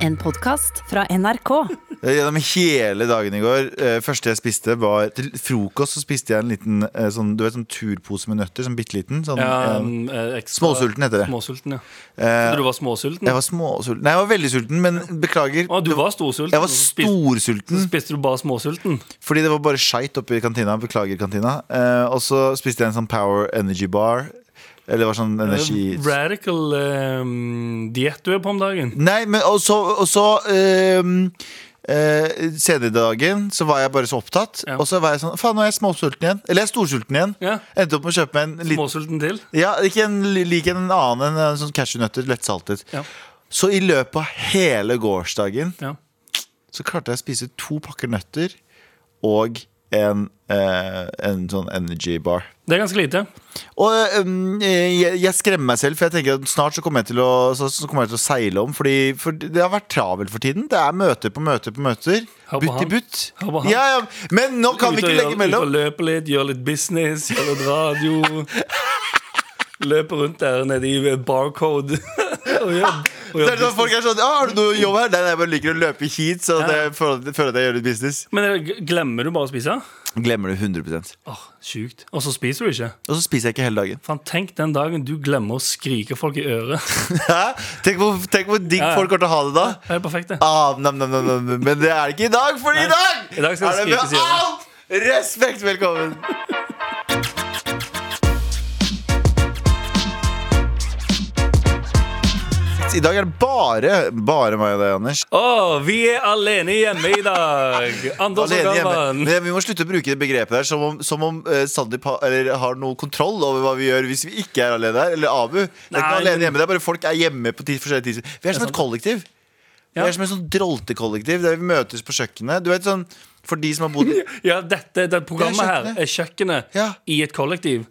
En podkast fra NRK. Gjennom hele dagen i går eh, Første jeg spiste var Til frokost så spiste jeg en liten eh, sånn, Du vet sånn turpose med nøtter Sånn bitteliten sånn, Ja, eh, ekstra- Småsulten heter det. Småsulten, ja. eh, Du var småsulten? Jeg var småsulten Nei, jeg var veldig sulten Men beklager Å, du var storsulten? Jeg var storsulten Så spiste du bare småsulten? Fordi det var bare skeit oppe i kantina Beklager kantina eh, Og så spiste jeg en sånn Power Energy Bar Eller var sånn energi Radical um, diett du er på om dagen? Nei, men og så, um, så eh, Senere i dagen så var jeg bare så opptatt Ja. Og så var jeg sånn, faen nå er jeg småsulten igjen Eller jeg er storsulten igjen Ja. Endte opp med å kjøpe meg en Småsulten til? Ja, ikke en, like en annen En sånn cashewnøtter, lettsaltet Ja. Så i løpet av hele gårsdagen ja. Så klarte jeg å spise to pakker nøtter Og en, eh, en sånn energy bar Det er ganske lite. og um, jeg, jeg skremmer meg selv, for jeg tenker at snart så kommer jeg til å, så, så jeg til å seile om. Fordi for det har vært travelt for tiden. Det er møter på møter på møter. Butt i butt. Ja, ja. Men nå kan vi Ut ikke legge legge Ut og mellom. løpe litt, gjøre litt business, gjøre litt radio. Løpe rundt der nede i barcode. og Det er sånn, folk er sånn ah, 'Har du noe jobb her?' Nei, nei, jeg bare liker å løpe hit, så det, jeg føler, føler at jeg gjør litt business. Men glemmer du bare å spise? Glemmer det 100 Åh, Sjukt. Og så spiser du ikke? Og så spiser jeg ikke hele dagen. Fan, Tenk den dagen du glemmer å skrike folk i øret. Tenk hvor, tenk hvor digg Ja, ja. folk kommer til å ha det da. Det er perfekt, det. Ah, nam, nam, nam. Men det er det ikke i dag, for i dag, I dag er det med alt respekt velkommen. I dag er det bare, bare meg og deg, Anders. Å, vi er alene hjemme i dag! Anders og Alene hjemme. Galvan. Men vi må slutte å bruke det begrepet der som om, som om eh, Sandeep eller har noe kontroll over hva vi gjør hvis vi ikke er alene her. Eller Abu. Det er ikke Nei, alene men- hjemme, det er bare folk er hjemme på tid, forskjellige tidspunkter. Vi er som et kollektiv. Vi Ja. er som et sånn droltekollektiv der vi møtes på kjøkkenet. Du vet sånn For de som har bodd Ja, dette, det programmet Det er her er kjøkkenet Ja. i et kollektiv.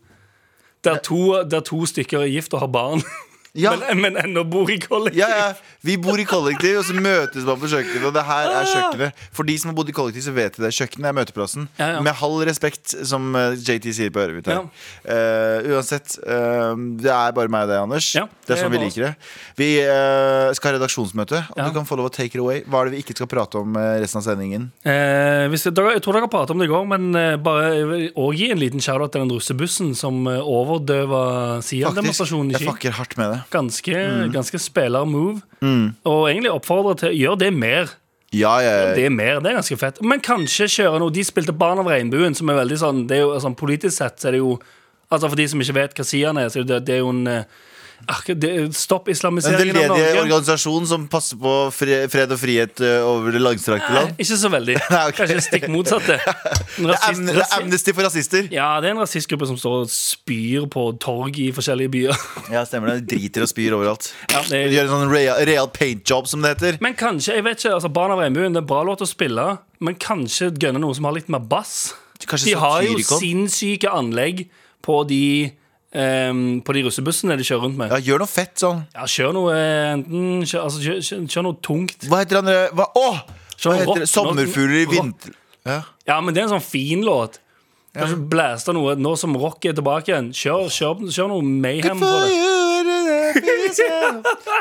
Der to, der to stykker er gift og har barn, Ja. men, men ennå bor i kollektiv. Ja, ja, Vi bor i kollektiv, og så møtes man på kjøkkenet. Og det her er kjøkkenet. For de som har bodd i kollektiv, så vet de det. Kjøkkenet er møteplassen. Med halv respekt, som eh, JT sier på øret mitt her. Eh, uansett, uh, det er bare meg og deg, Anders. Det er det sånn vi liker det. Vi uh, skal ha redaksjonsmøte, og du kan få lov å take it away. Hva er det vi ikke skal prate om resten av sendingen? Eh, hvis, jeg tror dere pratet om det i går, men bare òg gi en liten shout-out til den russebussen som uh, overdøva Sian-demonstrasjonen i jeg Ski. fucker hardt med det. Ganske, Mm. ganske spiller-move. Og egentlig oppfordrer til å gjøre det mer. Ja, ja, ja. Det er mer, det er ganske fett. Men kanskje kjøre noe De spilte Barn av regnbuen, som er veldig sånn Det er jo sånn Politisk sett så er det jo Altså For de som ikke vet hva Sian er, så det, det er jo en eh, islamiseringen av Norge. Stopp En veldedig organisasjon som passer på fred og frihet eh, over det langstrakte Nei, land. ikke så veldig. Nei. Kanskje stikk motsatte. Rasist- Amnesty for rasister. ja, det er en rasistgruppe som står og spyr på torg i forskjellige byer. Ja, stemmer det. Driter og spyr overalt. Ja, det er, Gjør en sånn real, real paint job, som det heter. men kanskje, jeg vet ikke, altså Barn av regnbuen det er en bra låt å spille, men kanskje gønne noe som har litt mer bass. Kanskje De har jo sinnssyke anlegg på de ehm, På de russebussene de kjører rundt med. Ja, gjør noe fett sånn. Ja, kjør noe eh, enten kjør, altså, kjør, kjør, kjør noe tungt. Hva heter andre Hva, Åh! Sånn hva heter det? Sommerfugler i vinter... Ja. Ja, men det er en sånn fin låt. Kanskje blæste noe nå som rock er tilbake igjen. Kjør, kjør, noe mayhem på det.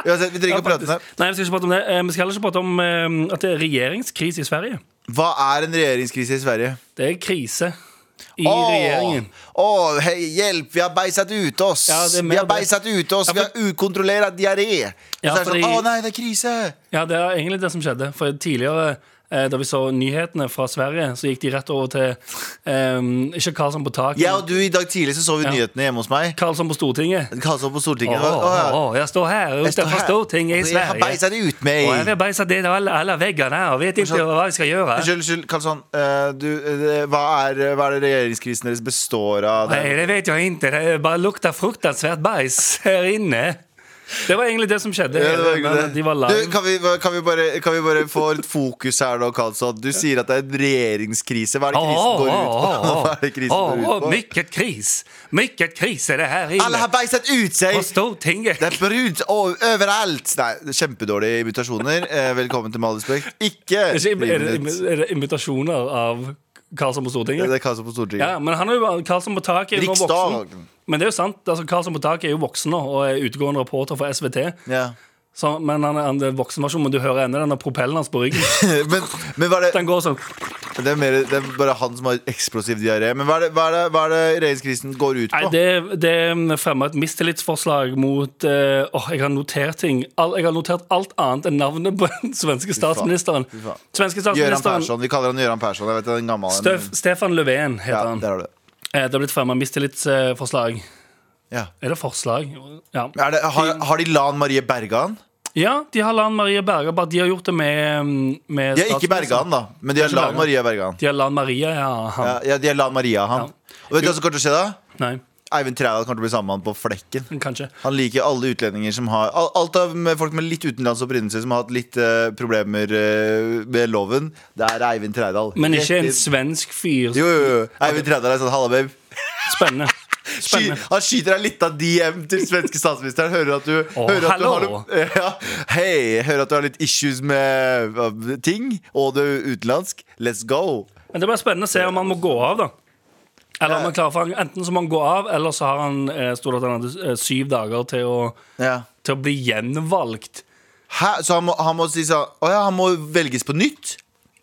Uansett, vi trenger ikke å prate om det. Nei, vi skal ikke prate om det. Eh, Vi skal heller ikke prate om eh, at det er regjeringskrise i Sverige. Hva er en regjeringskrise i Sverige? Det er krise i Åh, regjeringen. åh, hei, hjelp! Vi har beiset ut oss! Ja, vi har beiset ut oss! Ja, Vi har ukontrollert diaré! Ja, så er fordi- sånn Å nei, det er krise! Ja, det er egentlig det som skjedde. For tidligere, da vi så nyhetene fra Sverige, så gikk de rett over til um, Ikke Karlsson på taket, Ja, og du i dag tidlig så så vi Ja. nyhetene hjemme hos meg. Karlsson på Stortinget. Karlsson på Stortinget. Åh, Åh, ja. åh, jeg står her utenfor Stortinget i Sverige. Jeg har beisa det ut meg! Og jeg har beisa det alle, alle veggene og vet ikke hva jeg skal gjøre. Unnskyld, unnskyld, Karlsson. eh, du, eh, hva, er, hva er det regjeringskrisen deres består av? Nei, det vet jeg ikke. Det bare lukter fruktansvært bæsj her inne. Det var egentlig det som skjedde. Ja, det var det. De var Du, kan, vi, kan, vi bare, kan vi bare få et fokus her nå, Karlsson? Du sier at det er en regjeringskrise. Hva er det krisen går ut på? Hva er det krisen går ut på? mycket kris. Mykket kris er det her inne. Alle har beiset ut seg! På Stortinget. Det er brud overalt! Nei, kjempedårlige invitasjoner. Eh, velkommen til Med all respekt. Ikke er det invitasjoner av Karlsson på Stortinget? Det er Karlsson på Stortinget. Ja, men han er jo Karlsson på taket er jo nå voksen. Riksdagen. Men det er jo sant. altså Karlsson på taket er jo voksen nå og er utegående reporter for SVT. Ja. Så, men han, er en er voksenversjon, men du hører ennå denne propellen hans på ryggen. men, men det, Den går sånn. det, er mer, det er bare han som har eksplosiv diaré. Men hva er det, hva er det, hva er det regjeringskrisen går ut Nei, på? det, det fremmer et mistillitsforslag mot eh, Åh, jeg har notert ting. All, jeg har notert alt annet enn navnet på den svenske statsministeren. Svenske statsministeren Gøran Persson. Vi kaller han Gøran Persson. Jeg vet den gamle Stef, Stefan Löfven heter Ja, han. der har du det. Eh, Det har blitt fremma mistillitsforslag. Ja. Er det forslag? Ja. Er det, har, har de Lan Marie Bergan? Ja, de har Lan Maria Berga. bare de har gjort det med, med De er ikke Berga Bergan, da, men de har Lan. Maria Bergan. De har Lan Maria, ja. Han. Ja, ja, de har Lan Maria, han. Og vet du hva som kommer til å skje da? Nei, Eivind Trædal kommer til å bli sammen med han på flekken. kanskje. Han liker alle utlendinger som har al- Alt av med folk med litt utenlands opprinnelse som har hatt litt eh, problemer eh, med loven. Det er Eivind Trædal. Men ikke Rett en inn. svensk fyr. Jo, jo, jo. Eivind Trædal er sånn Halla, babe. Spennende. Sky, han skyter deg litt av DM til svenske statsministeren. Hører at du, oh, hører at du har ja. Hei, hører at du har litt issues med ting, og du er utenlandsk. Let's go. Men det blir spennende å se om han må gå av, da. Eller om han klarer, for han, Enten så må han gå av, eller så har han eh, stod det at han hadde eh, syv dager til å, Ja. til å bli gjenvalgt. Hæ? Så han må, han må si sånn Å ja, han må velges på nytt?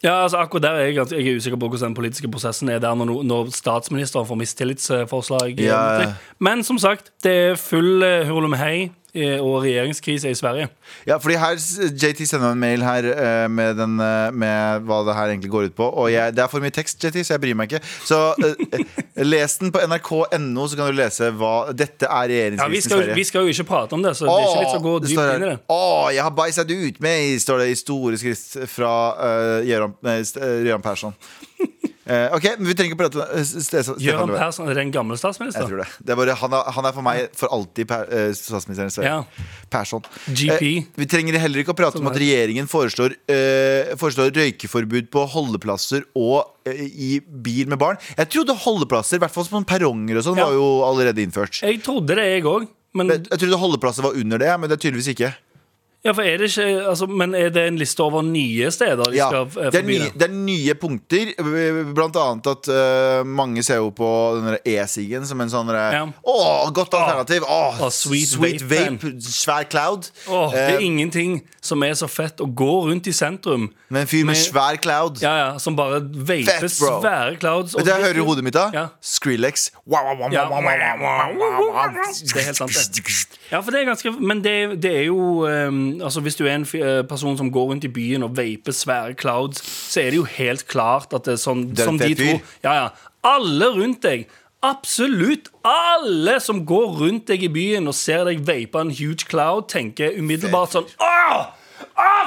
Ja, altså akkurat der er jeg, ganske- jeg er usikker på hvordan den politiske prosessen er der når, no- når statsministeren får mistillitsforslag. eh, Ja, mot ja. Men som sagt, det er full uh, hurlumhei eh, og regjeringskrise i Sverige. Ja, fordi her JT sender en mail her eh, med, den, eh, med hva det her egentlig går ut på. Og jeg, det er for mye tekst, JT, så jeg bryr meg ikke. Så eh, les den på nrk.no, så kan du lese hva Dette er Ja, regjeringskrisen vi, i Sverige. vi skal jo ikke prate om det, så det er ikke vits å gå dypt inn i det. Å, jeg har bæsjet ut med, står det i store skrift fra uh, eh, Gøran Persson. Eh, ok, men vi trenger ikke prate Gøran Persson, er det en gammel Jeg tror det. det er bare, han, er, han er for meg for alltid per, eh, statsministeren i Sverige. Ja. Persson. GP. Eh, vi trenger heller ikke å prate om at regjeringen foreslår, eh, foreslår røykeforbud på holdeplasser og eh, i bil med barn. Jeg trodde holdeplasser, i hvert fall på perronger og sånn, Ja. var jo allerede innført. Jeg trodde det, jeg òg. Men, Jeg trodde holdeplasser var under det, men det er tydeligvis ikke. Ja, for er det ikke, altså, men er det en liste over nye steder de Ja, skal forbi? det er, nye, det? er nye punkter. Blant annet at uh, mange ser jo på e-sigen som en sånn Ja. Å, godt alternativ! Åh, Å, sweet vape, vape, svær cloud. Åh, det er uh, ingenting som er så fett å gå rundt i sentrum med en fyr med med- svær cloud. ja, ja, som bare vaper svære clouds. Vet du hva jeg hører i hodet mitt da? Ja. Skrillex. Wow, wow, wow, Ja. wow, wow, wow, wow, wow. Det er helt sant, det. Ja, for det er ganske Men det, det er jo um, Altså Hvis du er en eh, person som går rundt i byen og vaper svære clouds, så er det jo helt klart at det er sånn er som de to Ja, ja. Alle rundt deg. Absolutt alle som går rundt deg i byen og ser deg vape en huge cloud, tenker umiddelbart sånn! Åh,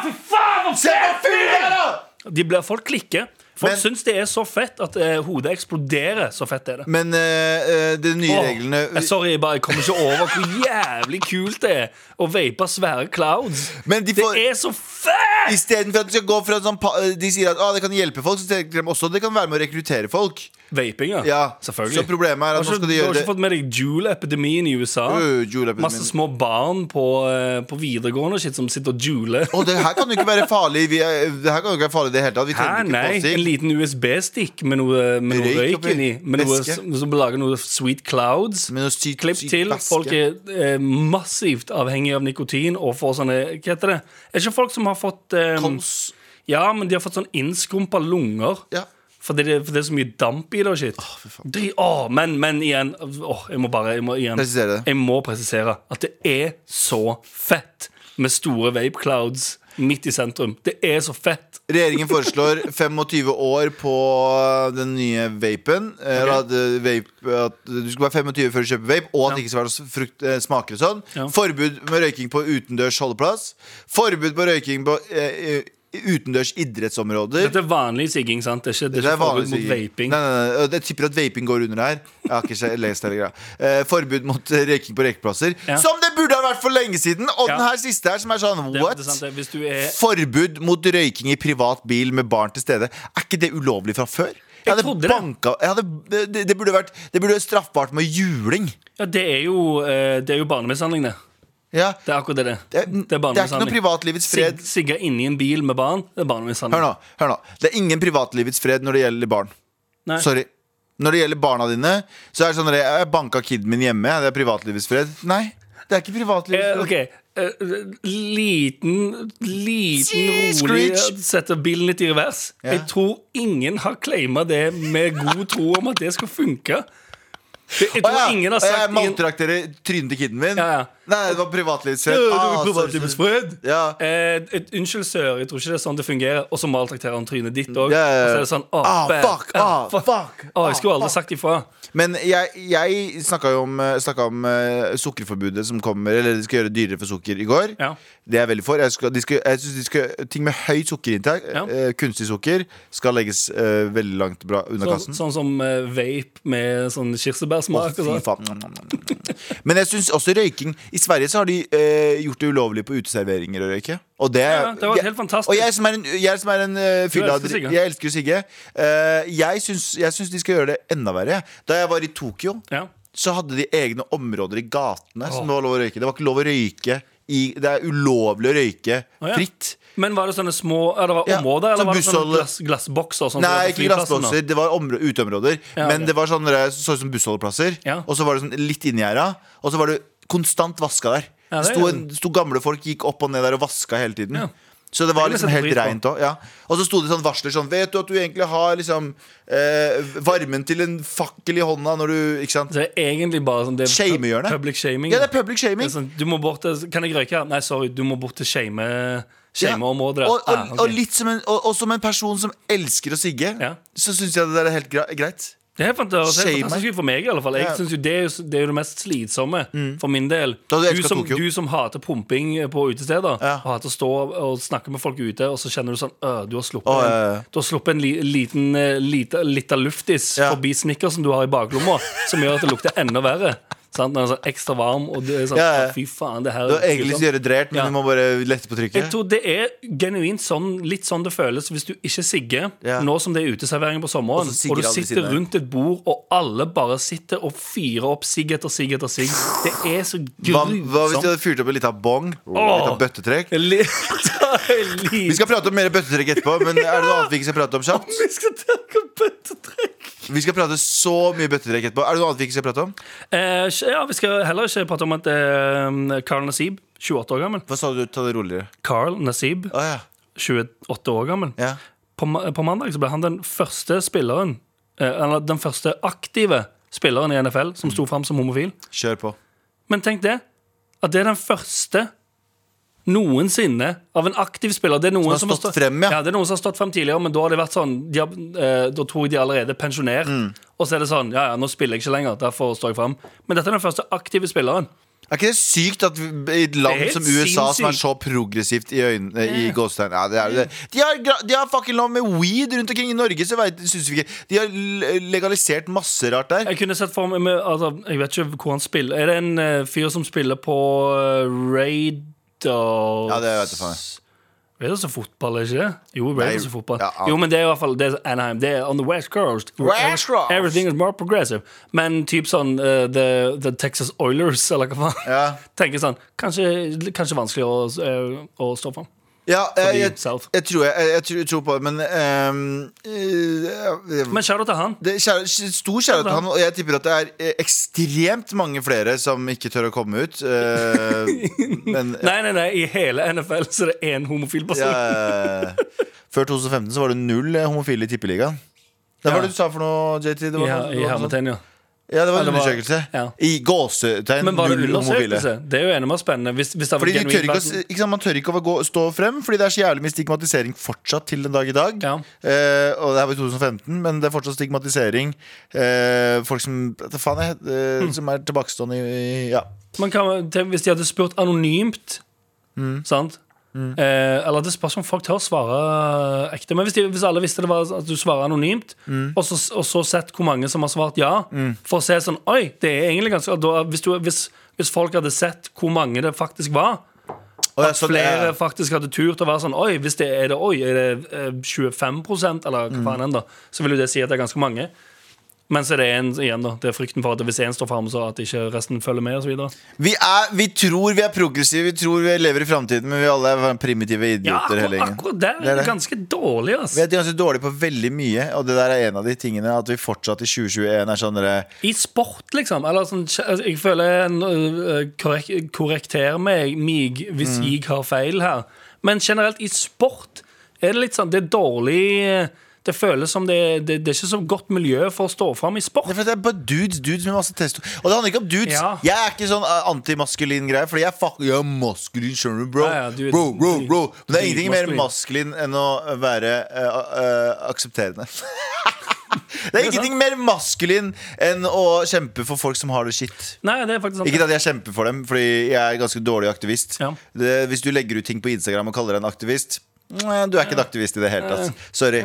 fy faen! hvor fet da! De blir, folk klikker. Folk Men- syns det er så fett at eh, hodet eksploderer. Så fett er det. Men eh, eh, de nye Åh, reglene eh, Sorry, jeg bare jeg kommer ikke over hvor jævlig kult det er å vape svære clouds. Men de får- Det er så fett! Istedenfor at de skal gå fra sånn De sier at ah, det kan hjelpe folk, så tenker de også at det kan være med å rekruttere folk. Vaping, ja. Ja, Selvfølgelig. Så problemet er at nå skal de gjøre det du har ikke fått med deg Jule-epidemien i USA? Uh. Masse små barn på, eh, på videregående shit som sitter og juler. Og det her kan jo ikke være farlig er, Det her kan jo ikke være farlig i det hele tatt. Vi Hæ, nei, en liten USB-stikk med noe, med noe Røyk røyk inni. Med noe, som lager noe sweet clouds. Med noe sykt- Klipp sykt til. væske. Folk er eh, massivt avhengige av nikotin og får sånne Hva heter det? Er ikke folk som har fått eh, Kols. Ja, men de har fått sånn innskrumpa lunger. Ja. Fordi det, for det er så mye damp i det og shit. Dri- Åh, men, men igjen åh, Jeg må bare jeg må, igjen, Presisere det. Jeg må presisere at det er så fett med store vape clouds midt i sentrum. Det er så fett. Regjeringen foreslår 25 år på den nye vapen. Eh, Ok. At, eh, vape at du skal være 25 før du kjøper vape, og at det ikke skal være noe frukt, eh, smaker og sånn. Ja. Forbud med røyking på utendørs holdeplass. Forbud på røyking på eh, eh, utendørs idrettsområder. Dette er vanlig sigging, sant? Det er ikke, det er ikke forbud mot vaping. Nei, nei, nei, Jeg tipper at vaping går under her. Jeg har ikke lest hele greia. Eh, forbud mot eh, røyking på rekeplasser. Ja. Som det burde ha vært for lenge siden! Og Ja. den her siste her, som er sånn what? det sant, det. Er Forbud mot røyking i privat bil med barn til stede. Er ikke det ulovlig fra før? Jeg hadde jeg banka, jeg hadde, det, det, burde vært Det burde vært straffbart med juling. Ja, det er jo, eh, det er jo barnemishandling, det. Ja. Det er akkurat det det. Det, er- Det er ikke noe privatlivets fred. Sig- Sigge inni en bil med barn, det er Hør nå, hør nå. Det er ingen privatlivets fred når det gjelder barn. Nei. Sorry. Når det gjelder barna dine, så er det sånn at jeg banka kiden min hjemme. Det er privatlivets fred. Nei, det er ikke privatlivets Eh, fred. ok, okay. liten, liten, rolig Setter bilen litt i revers. Ja. Jeg tror ingen har claima det med god tro om at det skal funke. Jeg tror tror ja, ingen har jeg sagt ingen, maltrakterer trynet til kiden min. Ja, ja. Nei, det var privatlivsrett. Ja, Ah, fred. Ja. Eh, et, unnskyld, sør, jeg tror ikke det er sånn det fungerer. Og så maltrakterer han trynet ditt òg. Yeah. Og så er det sånn Å, Ah, fuck, ah, fuck, Å, jeg skulle ah, aldri sagt ifra. Men jeg, jeg snakka jo om, om uh, sukkerforbudet som kommer Eller de skal gjøre det dyrere for sukker i går. Ja. Det er jeg veldig for. Jeg, skal, de skal, jeg synes de skal, ting med høyt sukkerinntak, Ja. uh, kunstig sukker, skal legges uh, veldig langt bra under så, kassen. sånn som eh, vape med sånn kirsebærsmak. Oh, sånn. Men jeg syns også røyking I Sverige så har de eh, gjort det ulovlig på uteserveringer å røyke. Og det, Ja, det var jeg- helt fantastisk. Og jeg som er en, jeg som er en uh, fylla. Jeg elsker sigge. Uh, jeg, syns, de skal gjøre det enda verre. Da jeg var i Tokyo, Ja. så hadde de egne områder i gatene som det var lov å røyke. Det var ikke lov å røyke i, Det er ulovlig å røyke oh, ja. fritt. Men var det sånne små det var områder, Ja, eller var det sånne glass, glassbokser? Sånn Nei, ikke glassbokser. Det var områ- uteområder. Ja, Men okay. det var sånne, så ut som bussholdeplasser. Og så var det sånn litt inngjerda. Og så var det konstant vaska der. Ja, det det sto, en, sto gamle folk gikk opp og ned der og vaska hele tiden. Ja. Så det var liksom helt reint òg. Ja. Og så sto det sånn varsler sånn Vet du at du egentlig har liksom eh, varmen til en fakkel i hånda når du Ikke sant? Det er egentlig bare sånn det er. Public shaming. Ja, det er public shaming. er sånn, du må bort til Kan jeg røyke her? Nei, sorry, du må bort til shame- der. Og, og, Ah, okay. og, litt som en, og som en person som elsker å sigge, Ja. så syns jeg det der er helt greit. Det er fantastisk for meg, i alle fall. Jeg synes jo det, er jo, det er jo det mest slitsomme for min del. Du som, du som hater pumping på utesteder, og hater å stå og snakke med folk ute, og så kjenner du sånn Du har sluppet, Å, ja, ja. En, du har sluppet en li, liten eh, lita luftis forbi snickersen du har i baklomma, som gjør at det lukter enda verre. Sant? Den er sånn ekstra varm, og det er sånn Ja, ja. Fy faen, det her Du har egentlig gjøre drert, men Ja. du må bare lette på trykket? jeg tror det er genuint sånn, litt sånn det føles hvis du ikke sigger. Nå som det er uteservering på sommeren, Og og, du sitter rundt et bord, og alle bare sitter og fyrer opp sigg etter sigg etter sigg. Det er så Hva, hva hvis du hadde fyrt opp en liten bong? Oh. Litt bøttetrekk? Vi skal prate om mer bøttetrekk etterpå, men er det noe annet vi ikke skal prate om kjapt? Vi skal om bøttetrekk. Vi skal prate så mye bøttetrekk etterpå. Er det noe annet vi ikke skal prate om? Eh, ja, vi skal heller ikke prate om at eh, Carl Nasib, 28 år gammel Hva sa du? Ta det roligere. Carl Nasib, Å ja. 28 år gammel ja. på, ma- på mandag så ble han den første spilleren eh, Eller den første aktive spilleren i NFL som sto fram som homofil. Kjør på. Men tenk det. At det er den første noensinne av en aktiv spiller. Det er noen Som har stått frem, ja. ja. Det er noen som har stått frem tidligere, men da har det vært sånn de har, eh, Da tror jeg de allerede er pensjonert. Mm. Og så er det sånn Ja, ja, nå spiller jeg ikke lenger, derfor står jeg frem. Men dette er den første aktive spilleren. Er ikke det sykt at i et land som USA, som er så progressivt i øynene I gåstein ja, det er, det. De, har, de har fucking lov med weed rundt omkring i Norge, så vet, synes vi ikke De har legalisert masse rart der. Jeg kunne sett for meg med, altså, Jeg vet ikke hvor han spiller. Er det en uh, fyr som spiller på uh, Raiders Ja, det vet jeg faen. Raiders er fotball, er ikke det? Jo, Raiders er fotball. ja. Jo, men det er i hvert fall det er Anaheim. Det er on the west coast. West Coast. Everything is more progressive. Men typ sånn uh, the, the Texas Oilers, eller hva faen. Ja. Tenker sånn Kanskje, kanskje vanskelig å, uh, å stå fram. Ja, jeg, jeg, jeg, tror, jeg, jeg, tror, tror på det, men eh, Men kjære til han. det kjære, Stor kjærlighet til han, og jeg tipper at det er eh, ekstremt mange flere som ikke tør å komme ut. Uh, men Nei, nei, nei, i hele NFL så er det én homofil person. ja, Før 2015 så var det null homofile i Tippeligaen. Det var det du sa for noe, JT? Det var I, i hermetegn, ja. Ja, det var en undersøkelse. ja. I gåsetegn Men var det null homofile. Det er jo enig med spennende. Hvis, hvis Fordi de tør ikke, å ikke sant, Man tør ikke å gå, stå frem, fordi det er så jævlig mye stigmatisering fortsatt til den dag i dag. Ja. Eh, og det her var i 2015, men det er fortsatt stigmatisering. Eh, folk som faen jeg, eh, Mm. Som er tilbakestående i, i Ja. Man kan, hvis de hadde spurt anonymt, Mm. sant? Eh, eller det spørs om folk tør å svare ekte. Men hvis, de, hvis alle visste det var at du svarer anonymt, Mm. og, så, og så sett hvor mange som har svart ja, for å se sånn Oi, det er egentlig ganske da, hvis, du, hvis, hvis folk hadde sett hvor mange det faktisk var, Og jeg at flere er- faktisk hadde turt å være sånn Oi, hvis det er det, oi, er det eh, 25% eller Mm. hva faen enn da, så vil jo det si at det er ganske mange. Men så er det en, igjen da, det er frykten for at hvis én står fram, så at ikke resten følger med. Og så videre. Vi, er, vi tror vi er progressive, vi tror vi lever i framtiden, men vi alle er primitive idioter Ja, akkurat, akkurat Det er er det det. ganske dårlig. ass Vi er ganske dårlige på veldig mye, og det der er en av de tingene. At vi fortsatt i 2021 er sånn I sport, liksom. Eller sånn, jeg føler en, øh, korrek Korrekter meg, mig hvis Mm. jeg har feil her. Men generelt, i sport er det litt sånn Det er dårlig øh, Det føles som det, det, det er ikke så godt miljø for å stå fram i sport. Det er det er bare dudes, dudes med masse testo. Og det handler ikke om dudes. Ja. Jeg er ikke sånn uh, antimaskulin greie, fordi jeg fuck, jeg er maskulin, skjønner du, bro. Ja, ja, du bro, bro, bro. Men det er ingenting mer maskulin enn å være uh, uh, aksepterende. det er ingenting mer maskulin enn å kjempe for folk som har det shit. Nei, det er faktisk sant. Ikke at jeg kjemper for dem, fordi jeg er ganske dårlig aktivist. Ja. Det, hvis du legger ut ting på Instagram og kaller deg en aktivist Du er ikke en aktivist i det hele tatt. Sorry.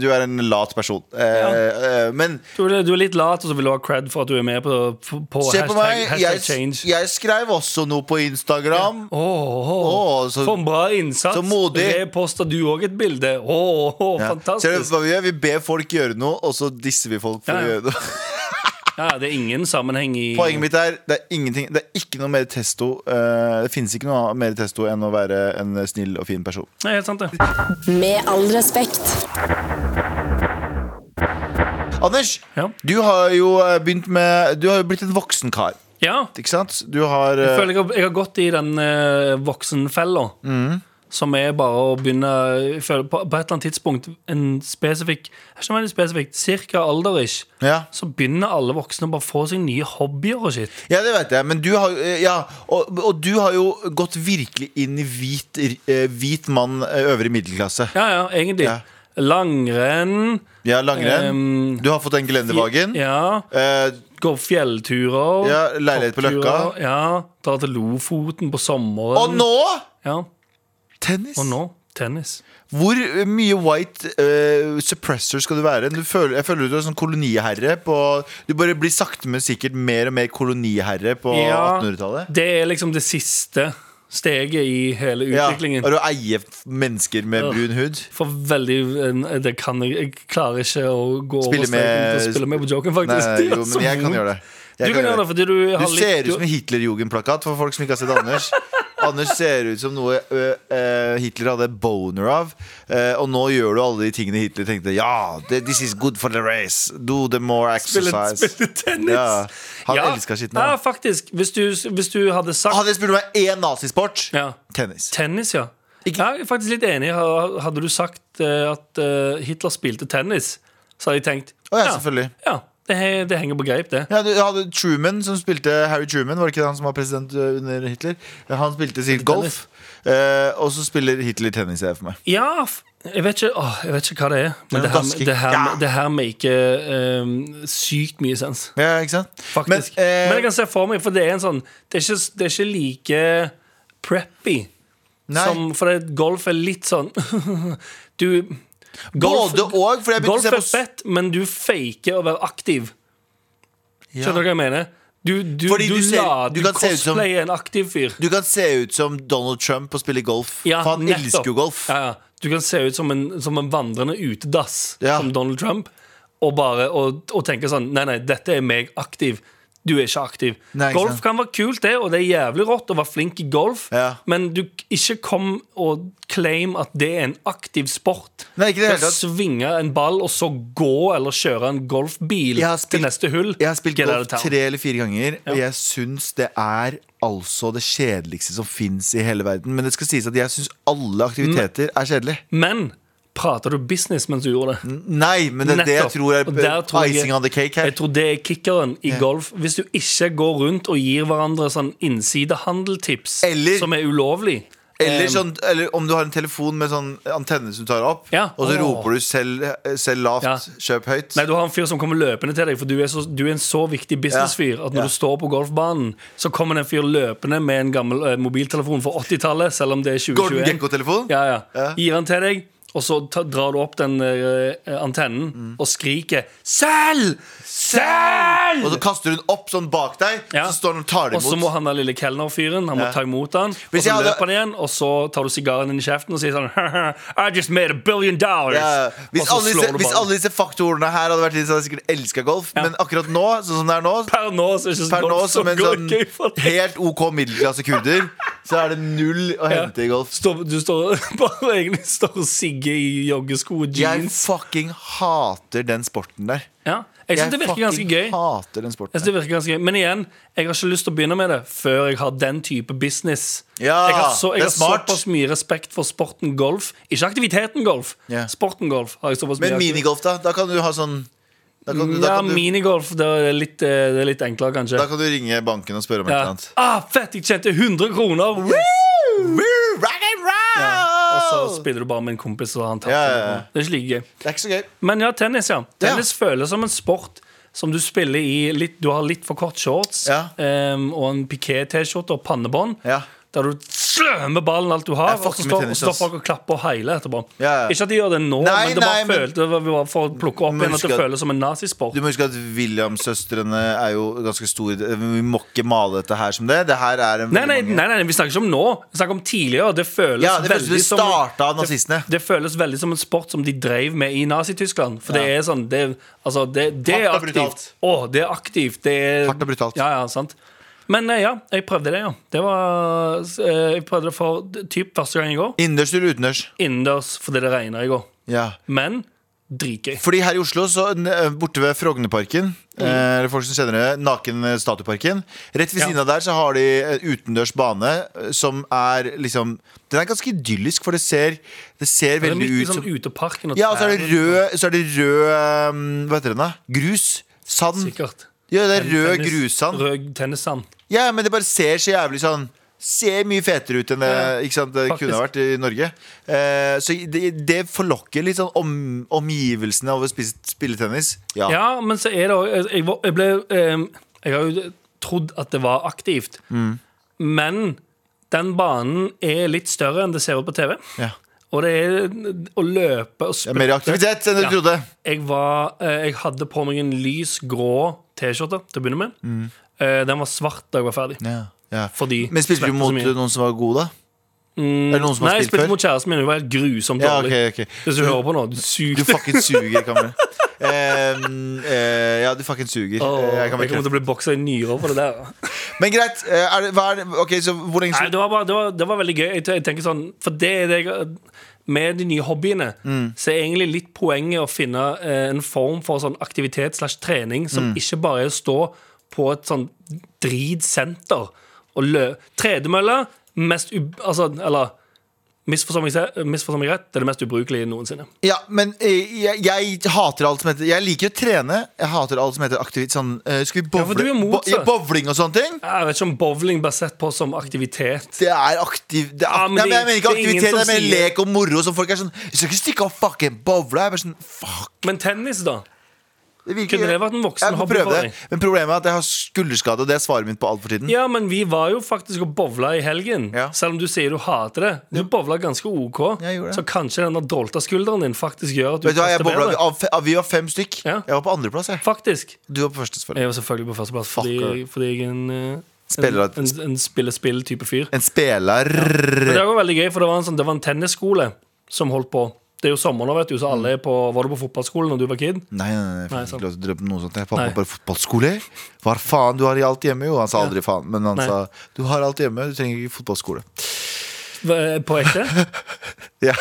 Du er en lat person. Eh, eh, men Du er, litt lat, og så vil du ha cred for at du er med på, på se på meg. hashtag, hashtag Jeg, change. jeg skrev også noe på Instagram. Åh, oh så- For en bra innsats. så modig. Reposta du òg et bilde? Ja. Ser du fantastisk. hva vi? Vi ber folk gjøre noe, og så disser vi folk for Ja, å gjøre noe. Ja, det er ingen sammenheng i Poenget mitt er det er ingenting Det er ikke noe mer testo. eh, det finnes ikke noe mer testo enn å være en snill og fin person. Nei, helt sant det. Med all respekt. Anders, Ja. du har jo eh, begynt med Du har jo blitt en voksen kar. Ja. Ikke sant? Du har Jeg eh, føler jeg har, jeg har gått i den uh, voksenfella. Som er bare å begynne føler på, på et eller annet tidspunkt En spesifikk Ikke veldig spesifikt, cirka alderish, ja. så begynner alle voksne å bare få seg nye hobbyer og shit. ja, det vet jeg. Men du har, eh, ja, og, og du har jo gått virkelig inn i hvit, eh, hvit mann eh, øvre middelklasse. Ja, ja, egentlig. Ja. Langrenn. Ja, langrenn. Um, du har fått en gelendervagen. Ja. Uh, Går fjellturer. Ja, leilighet på Løkka. Ja, Drar til Lofoten på sommeren. og nå Ja, tennis! og nå tennis. Hvor mye white uh, suppressor skal du være? Du føler, jeg føler du er sånn koloniherre på Du bare blir sakte, men sikkert mer og mer koloniherre på Ja, 1800-tallet. Det er liksom det siste steget i hele utviklingen. Ja, og å eie mennesker med Ja. brun hud. For veldig Det kan jeg Jeg klarer ikke å gå Spille over streken med- til å spille med på joken, faktisk. nei, jo, men jeg kan gjøre det. Du kan gjøre det fordi du har Du litt ser ut som en Hitlerjugendplakat for folk som ikke har sett Anders. Anders ser ut som noe ø, ø, Hitler hadde boner av. Ø, og nå gjør du alle de tingene Hitler tenkte Ja, this is good for the race. Do the more exercise. spille tennis. Ja, han Ja. elsker skitten. Ja, Ja. faktisk. Hvis du, hvis du hadde sagt Hadde jeg spurt meg én nazisport, ja. tennis. Tennis, ja. Ikke- Jeg er faktisk litt enig. Hadde du sagt at Hitler spilte tennis, så hadde jeg tenkt Å ja, selvfølgelig. Ja, det, det henger på greip, det. Ja, du hadde Truman, som spilte Harry Truman, var det ikke han som var president under Hitler? Han spilte sikkert golf. uh, og så spiller Hitler tennis, jeg for meg. Ja, jeg vet ikke, åh, jeg vet ikke hva det er. Men Det er det her, det her, det her maker um, sykt mye sens. Ja, ikke sant? Faktisk. Men, eh, jeg kan se for meg, for det er en sånn Det er ikke, det er ikke like preppy. Som, for golf er litt sånn Du golf, Både og, fordi jeg begynte å se er Golf er fett, men du faker å være aktiv. Skjønner du hva jeg mener? Du, du, Fordi du, du ser- la, du du, cosplayer en aktiv fyr. Du kan se ut som Donald Trump og spille golf. Ja, for han elsker jo golf. Ja, ja. Du kan se ut som en, som en vandrende utedass, Ja. som Donald Trump, og bare og, og tenke sånn Nei, nei, dette er meg aktiv. Du er ikke aktiv. Nei, ikke golf kan være kult, det, og det er jævlig rått å være flink i golf, Ja. men du ikke kom og claim at det er en aktiv sport. Nei, ikke det hele. Svinge en ball, og så gå eller kjøre en golfbil spilt, til neste hull. Jeg har spilt golf tre eller fire ganger, og jeg syns det er altså det kjedeligste som fins i hele verden. Men det skal sies at jeg syns alle aktiviteter er kjedelige. Men prater du business mens du gjorde det? Nei, men det er det jeg tror er tror jeg- icing on the cake her. Jeg tror det er kickeren i golf. Hvis du ikke går rundt og gir hverandre sånn innsidehandeltips Eller- som er ulovlig. Eller, sånn, eller om du har en telefon med sånn antenne som tar opp, Ja. og så oh. roper du selv, selv lavt, Ja. kjøp høyt. Nei, Du har en fyr som kommer løpende til deg, for du er, så, du er en så viktig businessfyr at når Ja. du står på golfbanen, så kommer det en fyr løpende med en gammel uh, mobiltelefon fra 80-tallet, selv om det er Gordon 2021. Gekko-telefon? Ja, ja. Ja. Gir han til deg, og så ta, drar du opp den eh, antennen og skriker 'Selg! Selg!' Og så kaster hun opp sånn bak deg, Ja. så står han og tar det Og så må han der lille kelnerfyren Han må Ja. ta imot han Og Hvis så jeg hadde- løper han igjen Og så tar du sigaren inn i kjeften Og sier sånn I just made a billion dollars Ja, hvis, så alle disse, slår du hvis ballen. alle disse faktorene her hadde vært litt, så hadde jeg sikkert elska golf. Men akkurat nå, sånn som det er nå Per nå så er ikke Per nå golf så som en sånn gøy for deg. helt OK middelklasse kurder, så er det null å hente i golf. Står- Du står bare egentlig står og sigger i joggesko og Jeg fucking hater den sporten der. ja. Jeg syns det virker ganske gøy hater den sporten Jeg synes det virker ganske gøy Men igjen, jeg har ikke lyst til å begynne med det Før jeg har den type business Ja, Jeg har, så, jeg har såpass mye respekt for sporten golf Ikke aktiviteten golf Yeah. Sporten golf har jeg såpass mye Men minigolf, da? Da kan du ha sånn Da kan, du- da Ja, kan, du, minigolf det er, litt, eh, det er litt enklere kanskje da kan du ringe banken og spørre om et eller annet. ah, Fett, jeg tjente 100 kroner Woo! Woo! Og så spiller du bare med en kompis Og han tar Ja, ja, ja. Det er ikke like gøy Det er ikke så gøy. Men ja, tennis, ja. Tennis føles som en sport som du spiller i litt, Du har litt for kort shorts em, og en piké-T-skjorte og pannebånd. Der du slår med ballen alt du har, og så står, står folk og klapper og heiler etterpå. Ja, ja. Ikke at de gjør det nå, Nei, men det bare nei, men- følte det var for å plukke opp igjen at det føles som en nazisport. Du må huske at Williams-søstrene er jo ganske store. Vi må ikke male dette her som det. Det her er en Nei, nei, mange... nei, nei, vi snakker ikke om nå. Vi snakker om tidligere. Det føles Ja, det veldig det som. Det, det føles veldig som en sport som de drev med i Nazi-Tyskland. For det er sånn Det, altså, det, det er aktivt. Å, det er aktivt. Det er, Hardt og brutalt. Ja, ja, sant. Men eh, ja, jeg prøvde det, ja. Det var eh, Jeg prøvde det for typ første gang i går. Innendørs eller utendørs? Innendørs fordi det regna i går. Ja. Men dritgøy. Fordi her i Oslo, så borte ved Frognerparken Mm. eh, folk som kjenner det, Naken Statuparken Rett ved Ja. siden av der så har de en utendørs bane eh, Som er liksom Den er ganske idyllisk, for det ser Det ser Det veldig ut som sånn uteparken. og Ja, og så er det rød, så er det rød Hva heter den da? Grus? Sand? Sikkert. Ja, det er rød Tennis- grussand Rød tennissand. Ja, men det bare ser så jævlig sånn Ser mye fetere ut enn det, Ja, det kunne vært i Norge. Eh, så det, det forlokker litt sånn om, omgivelsene av å spille tennis. Ja. Ja, men så er det òg jeg, jeg ble eh, Jeg har jo trodd at det var aktivt. Mm. Men den banen er litt større enn det ser ut på TV. Ja. Og det er å løpe og spille er mer aktivitet enn du trodde. Jeg, var, eh, jeg hadde på meg en lys grå T-skjorte til å begynne med. Mm. Eh, Den var svart da jeg var ferdig. Ja. Ja. Fordi Men spilte du mot noen som var gode, da? Mm, Nei, jeg spilte mot kjæresten min. Hun var helt grusomt Ja, dårlig. Okay, ok Hvis du hører på nå, du suger. Du fucking suger, Kamil. Um, uh, ja, du fucking suger. Oh, jeg kommer til å bli boksa i nyrer for det der. Men greit. Uh, Er det, er det, okay, så hvor lenge Nei, det var, bare, det var, det var veldig gøy. Jeg tenker sånn For det er det jeg Med de nye hobbyene Mm. Så er egentlig litt poenget å finne eh, en form for sånn aktivitet slash trening Mm. som ikke bare er å stå på et sånn dritsenter og lø... Tredemølle, mest u... Altså, eller Misforstå meg, meg rett, det er det mest ubrukelige noensinne. Ja, men eh, jeg, jeg hater alt som heter Jeg liker å trene. Jeg hater alt som heter aktivitet. Sånn, eh, skal vi Ja, bowle? du motsatt. Bo- ja, bowling og sånne ting? Jeg vet ikke om bowling blir sett på som aktivitet. Det er aktiv det er, Ja, men Nei, men jeg mener ikke aktivitet, det er sier- lek og moro. Som folk er sånn Du skal ikke stikke og fucking bowle. Jeg er bare sånn, fuck Men tennis, da? Virker, Kunne det vært en voksen hobby for deg? Men problemet er at jeg har skulderskade, og det er svaret mitt på alt for tiden. Ja, men vi var jo faktisk og bowla i helgen. Ja. Selv om du sier du hater det. Du bowla ganske OK. Så kanskje denne dolta skulderen din faktisk gjør at du du kaster bobla, bedre. av, av, Vi var fem stykk. Ja. Jeg var på andreplass. jeg Faktisk. Du var på første, selvfølgelig. Jeg var selvfølgelig på førsteplass fordi, fordi jeg er en, eh, Spiller en, en, en spille-spill-type fyr. En spiller Men det var veldig gøy, for det var en, sånn, det var en tennisskole som holdt på. Det er jo sommer nå, vet du, så alle er på Var du på fotballskolen når du var kid? Nei, nei, nei, jeg fikk ikke lov til å drømme noe sånt. Jeg Pappa Nei. bare fotballskole? Hva faen, du har i alt hjemme, jo. Han sa aldri faen, men han Nei. sa du har alt hjemme, du trenger ikke fotballskole. På ekte? Ja,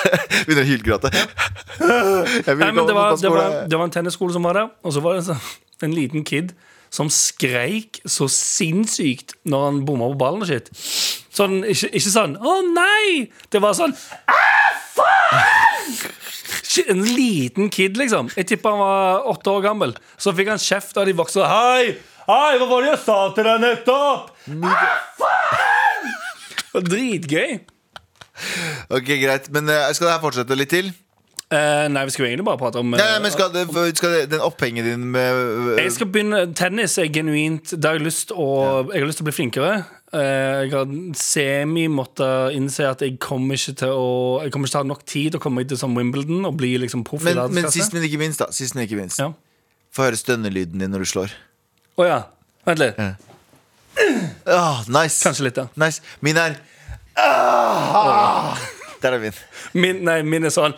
Begynner å hylgråte. Jeg Nei, men det var, det, var, det var en tennisskole som var der, og så var det en sånn- liten kid som skreik så sinnssykt når han bomma på ballen og shit. Sånn, ikke, ikke sånn 'Å, nei!' Det var sånn «Ah, faen!» En liten kid, liksom. Jeg tipper han var åtte år gammel. Så fikk han kjeft av de voksne. 'Hei! Hei, hva var det jeg sa til deg nettopp?' Faen! Dritgøy. Ok, greit, Men uh, skal det her fortsette litt til? Eh, nei, vi skal jo egentlig bare prate om eh, Nei, men skal, det, skal det, den opphenget din med Jeg skal begynne Tennis er genuint Der har jeg lyst å Jeg har lyst til å bli flinkere Eh, Jeg har semi måttet innse at jeg kommer ikke til å Jeg kommer ikke til å ha nok tid å komme til sånn Wimbledon Og bli liksom proff i men, men verdensklasse sist, men ikke minst, da. Sist, men ikke minst. ja. Få høre stønnelyden din når du slår. Å ja. Vent litt. Ah, nice. Kanskje litt, ja. nice. Min er ah, Der er min. Min, nei, min er sånn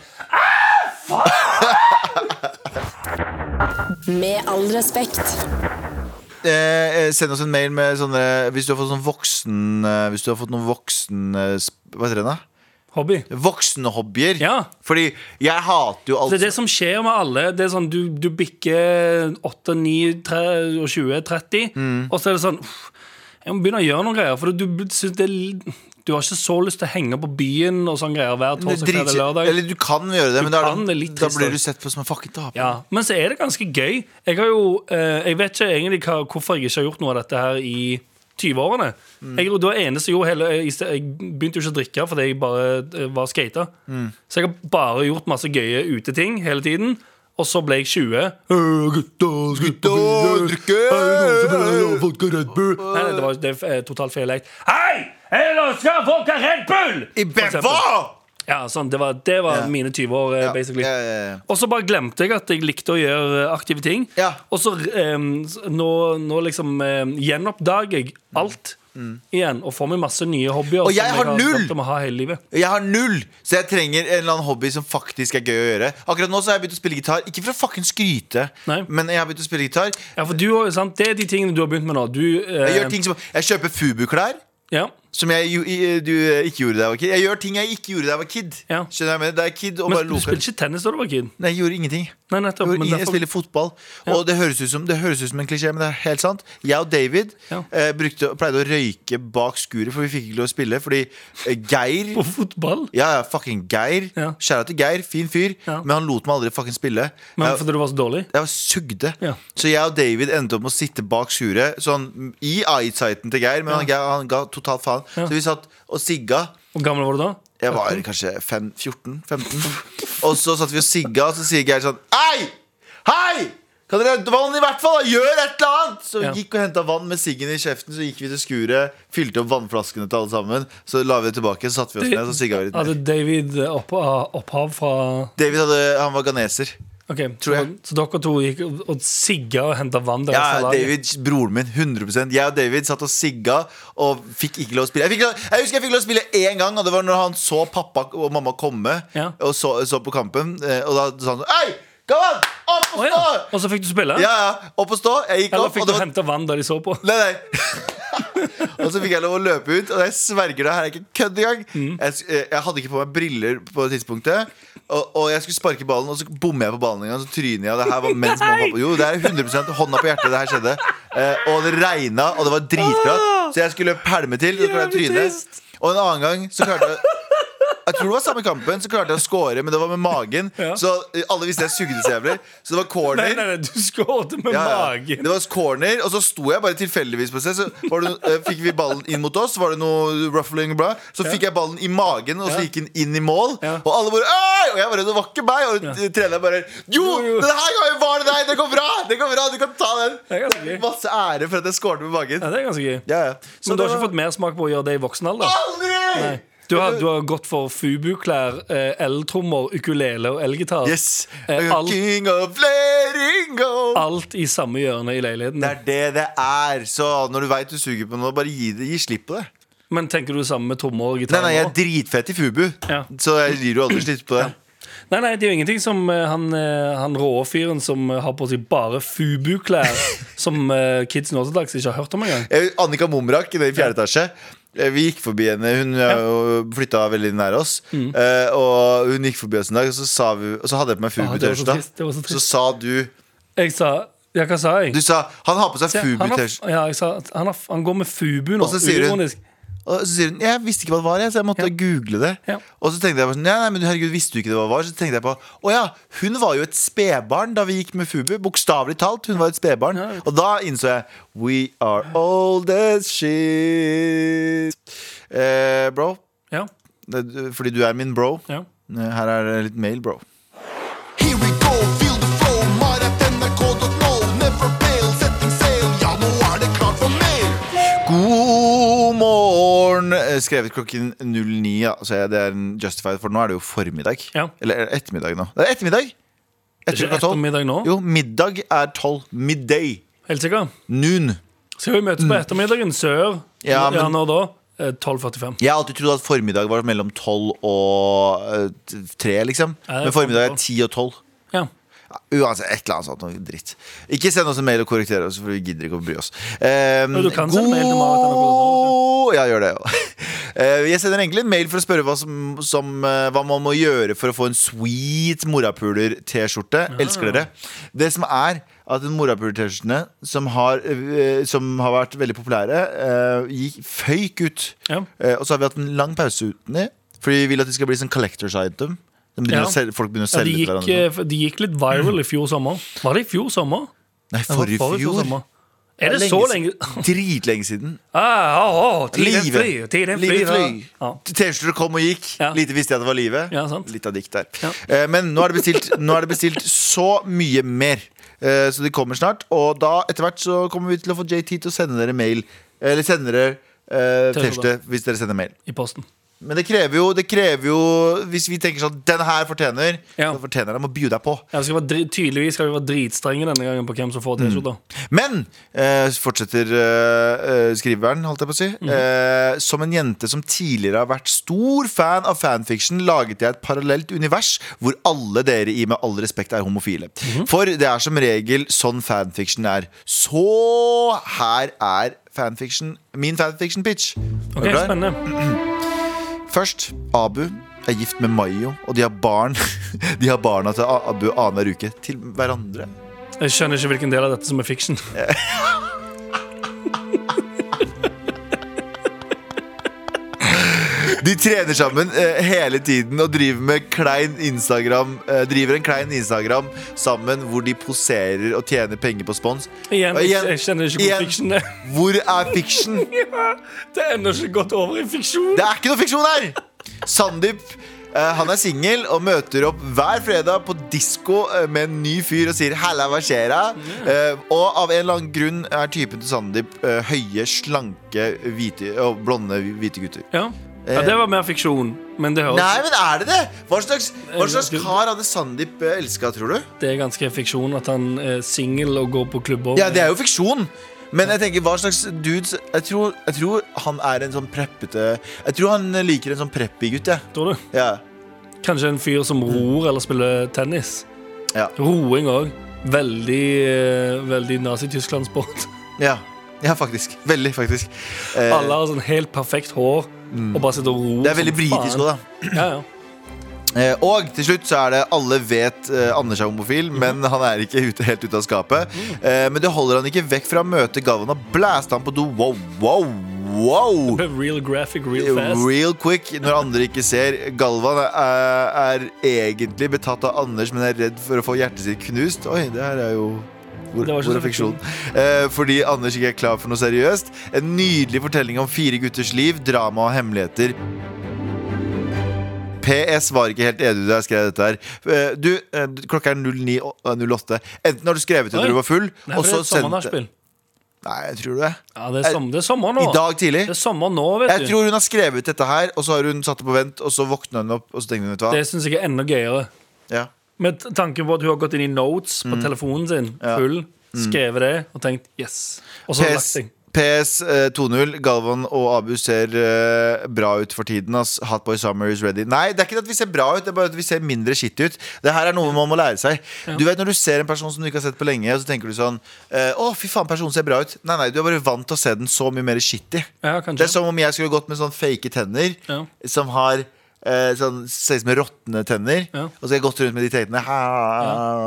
Med all respekt. Eh, eh, send oss en mail med sånne Hvis du har fått sånn voksen eh, Hvis du har fått noen voksen eh, Hva heter det da? hobby. Voksenhobbyer. Ja. Fordi jeg hater jo alt Det er det som skjer med alle. Det er sånn, Du, du bikker 8, 9, 3, 20, 30, Mm. og så er det sånn uff, Jeg må begynne å gjøre noen greier. For du, synes det er, du har ikke så lyst til å henge på byen og sånn greier hver er torsdag, fredag, lørdag. Eller du kan gjøre det, men da, kan, det da blir du sett på som en fucking taper. Ja, Men så er det ganske gøy. Jeg har jo eh, Jeg vet ikke egentlig hva, hvorfor jeg ikke har gjort noe av dette her i 20-årene. Jeg, det var eneste jeg hele Jeg, jeg begynte jo ikke å drikke fordi jeg bare eh, var skata. Så jeg har bare gjort masse gøye uteting hele tiden. Og så ble jeg 20. «Øh, Gutta, Gutta, drikke! Nei, nei, det var det er totalt feil. Hei! Eller skal folk ha Red Bull? I For Ja, sånn, det var, det var yeah. mine 20 år, yeah. Basically. Yeah. Og så bare glemte jeg at jeg likte å gjøre eh, aktive ting. Og så um, nå, nå liksom um, gjenoppdager jeg alt igjen og får meg masse nye hobbyer Og jeg som har null! drømt om å ha hele livet. Jeg har null, så jeg trenger en eller annen hobby som faktisk er gøy å gjøre. Akkurat nå så har jeg begynt å spille gitar. Ikke for å fucking skryte, Nei. men jeg har begynt å spille gitar. Ja, for du, har jo, sant? Det er de tingene du har begynt med nå. Du, eh, Jeg gjør ting som Jeg kjøper Fubu-klær. ja. Som jeg jo, i- du eh, ikke gjorde da jeg var kid. Jeg gjør ting jeg ikke gjorde da jeg var kid. Ja. Skjønner jeg med? Da jeg er kid og Men bare du loper. spilte ikke tennis da du var kid? Nei, jeg gjorde ingenting. Nei, nettopp. gjorde Men ingen, jeg derfor, spiller fotball. Og det høres, ut som, det høres ut som en klisjé, men det er helt sant. Jeg og David Ja. eh, brukte, pleide å røyke bak skuret, for vi fikk ikke lov å spille. Fordi eh, Geir på fotball? Ja, ja, fucking Geir. Ja. Kjære til Geir, fin fyr. Ja. Men han lot meg aldri fucking spille. Men jeg, fordi du var så dårlig? jeg var sugde. Ja. Så jeg og David endte opp med å sitte bak skuret, sånn i eyesighten til Geir, men han, han ga totalt faen. Ja. Så vi satt og sigga. Hvor gammel var du da? Jeg var kanskje 14-15. Og så satt vi og sigga, og så sier Geir sånn Hei! Hei! Kan dere hente vann i hvert fall? da? Gjør et eller annet! Så vi gikk og henta vann med siggen i kjeften. Så gikk vi til skuret, fylte opp vannflaskene til alle sammen. Så la vi det tilbake, så satte vi oss ned, så sigga vi litt. Hadde David opp, opphav fra David hadde, han var ghaneser. Ok, Tror så, jeg. så dere to gikk og, og sigga og henta vann? Ja? David, broren min, 100% Jeg og David satt og sigga og fikk ikke lov å spille. Jeg, fikk, lov- jeg husker jeg fikk lov å spille én gang, og det var når han så pappa og mamma komme Ja. og så, så på kampen. eh, Og da sa han Hei, kom an! Opp og stå! stå! ja. Og så fikk du spille? Ja, ja, opp og stå. Jeg gikk Eller opp, fikk og du var hente vann da de så på? Nei, nei. og så fikk jeg lov å løpe ut, og jeg sverger det her er ikke kødd engang. Mm. Jeg, eh, jeg hadde ikke på meg briller på det tidspunktet. Og, og jeg skulle sparke ballen, og så bommer jeg på ballen en gang. Så tryner jeg. Og det her var mens mamma pappa Jo, det er 100 hånda på hjertet det her skjedde. Eh, og det regna, og det var dritglatt. Så jeg skulle pælme til. Og, Så jeg tryne. Og en annen gang så klarte jeg jeg tror det var samme kampen, så klarte jeg å score, men det var med magen. Ja. Så eh, alle visste jeg sugde så jævlig. Så det var corner. Nei, nei, nei, du skåret med Ja, ja. magen. Det var corner, og så sto jeg bare tilfeldigvis på sted. Så var det, eh, fikk vi ballen inn mot oss, var det noe ruffling og bra Så fikk jeg ballen i magen, og så gikk den inn i mål. Og alle bare Øy! Og jeg bare Det var ikke meg! Og Ja. treneren bare Jo, denne gangen var det deg! Det går bra! Det går bra, Du kan ta den! Det er. Masse ære for at jeg skåret med magen. Ja, det er ganske gøy. Ja, ja. Så Men du har var... ikke fått mersmak på å gjøre det i voksen alder? Aldri! Nei. Du har, du har gått for fubu-klær, eh, eltrommer, ukulele og elgitar. Yes. Eh, alt- King of letting go. Alt i samme hjørne i leiligheten. Det er det det er. Så når du veit du suger på noe, bare gi, det, gi slipp på det. Men tenker du det samme med trommer og Nei, gitar? nei, jeg nå? er dritfett i Fubu, Ja. så jeg gir jo aldri slipp på det. Nei, nei, det er jo ingenting som eh, han, eh, han rå fyren som eh, har på seg bare fubu-klær, som eh, kids nå til dags ikke har hørt om engang. Eh, Annika Momrak i fjerde etasje. Eh, Vi gikk forbi henne. Hun ja. flytta veldig nær oss. Mm. Uh, og hun gikk forbi oss en dag, og så, sa vi, og så hadde jeg på meg Ah, trist, det var så Så sa du Jeg sa Ja, hva sa jeg? Du sa han har på seg Fubu-T-skjorta. ja, jeg sa han, har, han går med fubu nå. Og så sier hun-. Og så sier hun Jeg visste ikke hva det var, jeg, så jeg måtte Ja. google det. Ja. Og så tenkte jeg på, sånn, nei, nei, men herregud, visste du ikke det hva det var? Så tenkte jeg på Å ja, hun var jo et spedbarn da vi gikk med Fubu. Bokstavelig talt. Hun var et spedbarn. Ja. Og da innså jeg We are old as shit. Eh, bro, Ja, fordi du er min bro. ja. Eh, Her er det litt mail, bro. Morgen! Eh, Skrevet klokken 09. Ja. Så det er en justified, for nå er det jo formiddag. Ja. Eller er det ettermiddag nå. Det er ettermiddag! Etter klokka tolv. Jo, middag er tolv. Midday. Helt sikker. Noon. Skal vi møtes på ettermiddagen sør? Ja, men, ja, når da? Eh, 12.45. Jeg har alltid trodd at formiddag var mellom 12 og eh, 3, liksom. Ja, det er Men formiddag er formiddag. 10 og 12. Ja. Ja, uansett, et eller annet sånt noe dritt. Ikke send oss en mail og korrekter oss, for vi gidder ikke å bry oss. Um, du kan sende mail til Marit Ja, gjør det. Ja. Eh, jeg sender egentlig en mail for å spørre hva, som, som, eh, hva man må gjøre for å få en sweet morapuler-T-skjorte. Elsker dere. Det som er at morapuler-T-skjortene som, har, eh, som har vært veldig populære, gikk føyk ut. Ja. Og så har vi hatt en lang pause uten dem, fordi vi vil at det skal bli sånn collectors item. De begynner Ja. å selge, folk begynner å Ja, selge de, til gikk, hverandre. eh, de gikk litt viral i fjor sommer. Var det i fjor sommer? Nei, forrige fjor. sommer. Er det så lenge Dritlenge siden. ah, oh, oh, Tiden Livet. fly. Tiden fly, flyr. Ja. T-skjorter kom og gikk. Ja. Lite visste jeg at det var livet. Ja, sant. Litt av dikt der. Ja. Eh, Men nå er, det bestilt, nå er det bestilt så mye mer. Eh, Så de kommer snart. Og da etter hvert så kommer vi til å få JT til å sende dere mail. Eller sende dere eh. T-skjorte hvis dere sender mail. I posten. Men det krever jo, det krever jo Hvis vi tenker sånn Den her fortjener, Ja. så fortjener de å by deg på. Ja, skal være, tydeligvis skal vi være dritstrenge denne gangen på hvem som får T-skjorter. Men eh, fortsetter eh, eh, skriveren, holdt jeg på å si. mm. eh, som en jente som tidligere har vært stor fan av fanfiction, laget jeg et parallelt univers hvor alle dere i Med all respekt er homofile. Mm. For det er som regel sånn fanfiction er. Så her er fanfiction min fanfiction-pitch. Ok, Spennende. Først, Abu er gift med Mayo, og de har barn De har barna til Abu annenhver uke. Til hverandre. Jeg skjønner ikke hvilken del av dette som er fiction. De trener sammen eh, hele tiden og driver med klein Instagram eh, Driver en klein Instagram sammen hvor de poserer og tjener penger på spons. Igjen, Og jeg, jeg kjenner ikke igjen, fiksjon. er. Hvor er fiction? Det er ennå ikke gått over i fiksjon. Det er ikke noe fiksjon her! Sandeep eh, han er singel og møter opp hver fredag på disko eh, med en ny fyr og sier 'halla, hva skjer da?' Eh, og av en eller annen grunn er typen til Sandeep eh, høye, slanke, hvite og blonde hvite gutter. Ja. Ja, det var mer fiksjon. Men det høres Nei, men er det det? Hva slags, hva slags kar hadde Sandeep eh, elska, tror du? Det er ganske fiksjon at han er singel og går på klubber. Ja, det er jo fiksjon. Men jeg tenker, hva slags dudes Jeg tror, jeg tror han er en sånn preppete Jeg tror han liker en sånn preppy gutt, jeg. Tror du? Ja. Kanskje en fyr som ror eller spiller tennis. Ja. Roing òg. Veldig, eh, veldig Nazi-Tyskland-sport. ja. Ja, faktisk. Veldig, faktisk. Eh, Alle har sånn helt perfekt hår og bare sitte og ro. det er veldig britisk òg, da. Ja, ja. Eh, og til slutt så er det alle vet eh, Anders er homofil, Mhm. men han er ikke ute, helt ute av skapet. Eh, men det holder han ikke vekk fra å møte Galvan og blæste han på do. Wow, wow, wow! Real graphic, real fast. Real quick når andre ikke ser. Galvan er, er egentlig betatt av Anders, men er redd for å få hjertet sitt knust. Oi, det her er jo hvor, hvor er fiksjon? Eh, fordi Anders ikke er klar for noe seriøst. En nydelig fortelling om fire gutters liv, drama og hemmeligheter. PS var ikke helt edru da jeg skrev dette her. Eh, Du, eh, klokka er 09.08. Enten har du skrevet det da du var full, Nei, og så et sendt sommernachspiel. Nei, tror du det? Ja, det er, det er sommer nå. I dag tidlig? Det er sommer nå, vet Jeg du. tror hun har skrevet dette her, og så har hun satt det på vent, og så våkna hun opp, og så tenkte hun, vet du hva? Det syns jeg er enda gøyere. Ja. Med tanken tanke på at hun har gått inn i notes på telefonen sin, Mm. Ja. Mm. full, skrevet det og tenkt yes. Og så har hun lagt PS, seg. PS eh, 2-0. Galvan og Abu ser uh, bra ut for tiden. Ass. Hotboy Summer is ready. Nei, det er ikke at vi ser bra ut, det er bare at vi ser mindre skittig ut. Det her er noe man må lære seg. Du vet Når du ser en person som du ikke har sett på lenge, og så tenker du sånn eh, Å, fy faen, personen ser bra ut. Nei, nei, du er bare vant til å se den så mye mer skittig. Ja, Det er som om jeg skulle gått med sånn fake tenner Ja. som har eh, sånn, ser ut som råtne tenner. Ja. Og så har jeg gått rundt med de teitene. Ja.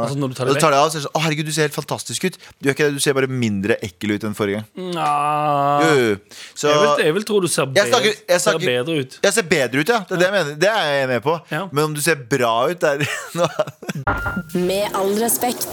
Altså, når du tar og det så tar det av, så er det sånn Å, herregud, du ser helt fantastisk ut. Du gjør ikke det, du ser bare mindre ekkel ut enn forrige gang. Jo. Så Jeg vil, jeg vil tro du ser, Jeg bedre, snakker- jeg ser bedre ut. jeg ser bedre ut, ja. Det er det jeg mener. Det er jeg med på. Ja. Men om du ser bra ut, det er Med all respekt.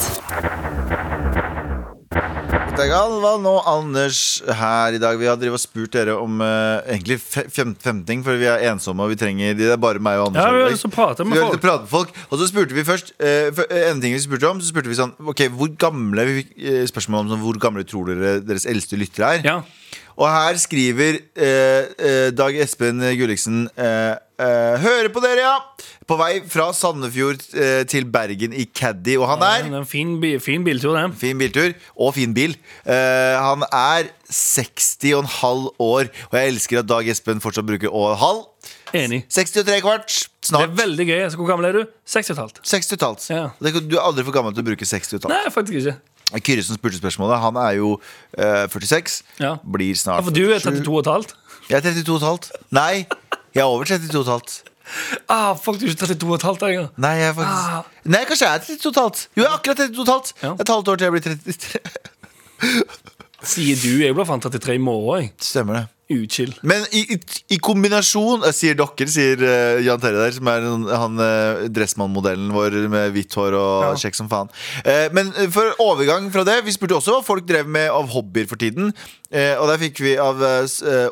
Det er Galvan og Anders her i dag. Vi har og spurt dere om uh, egentlig fem, fem ting, for vi er ensomme og vi trenger Det er bare meg og Anders. Ja, vi har lyst til å prate med folk. prate med folk Og så spurte vi først uh, for- En ting vi spurte om Så spurte vi sånn Ok, hvor gamle Vi fikk spørsmål om sånn, Hvor gamle tror dere Deres eldste lyttere er Ja. Og her skriver Dag Espen Gulliksen hører på dere, ja. På vei fra Sandefjord eh, til Bergen i Caddy. Og han er en fin, bi- fin biltur, det. Fin biltur, og fin bil. Eh, han er 60,5 år, og jeg elsker at Dag Espen fortsatt bruker og halv. Enig. 63 kvart. Det Snart er veldig gøy. Så hvor gammel er du? Seks og et halvt. 60 og et halvt. Ja. Du er aldri for gammel til å bruke 60 og et halvt. Nei, faktisk ikke. Kyrre som spurte spørsmålet, han er jo eh, 46. Ja. Blir snart Ja, for du er 47. 32 og et halvt. Jeg er 32 og et halvt. Nei, jeg er over 32 og et halvt. Ah, fuck, du er ikke 32 og et halvt lenger. Nei, jeg er faktisk Ah. Nei, kanskje jeg er 32 og et halvt. Jo, jeg er akkurat 32 og et halvt. Ja. Et halvt år til jeg blir 33. Sier du. Jeg blir faen 33 i morgen. jeg. Stemmer det. Uchill. Men i, i, i kombinasjon, sier dere, sier uh, Jan Terje der, som er en, han uh, Dressmann-modellen vår med hvitt hår og Ja. kjekk som faen. Uh, men for overgang fra det, vi spurte også hva folk drev med av hobbyer for tiden. Eh, og der fikk vi av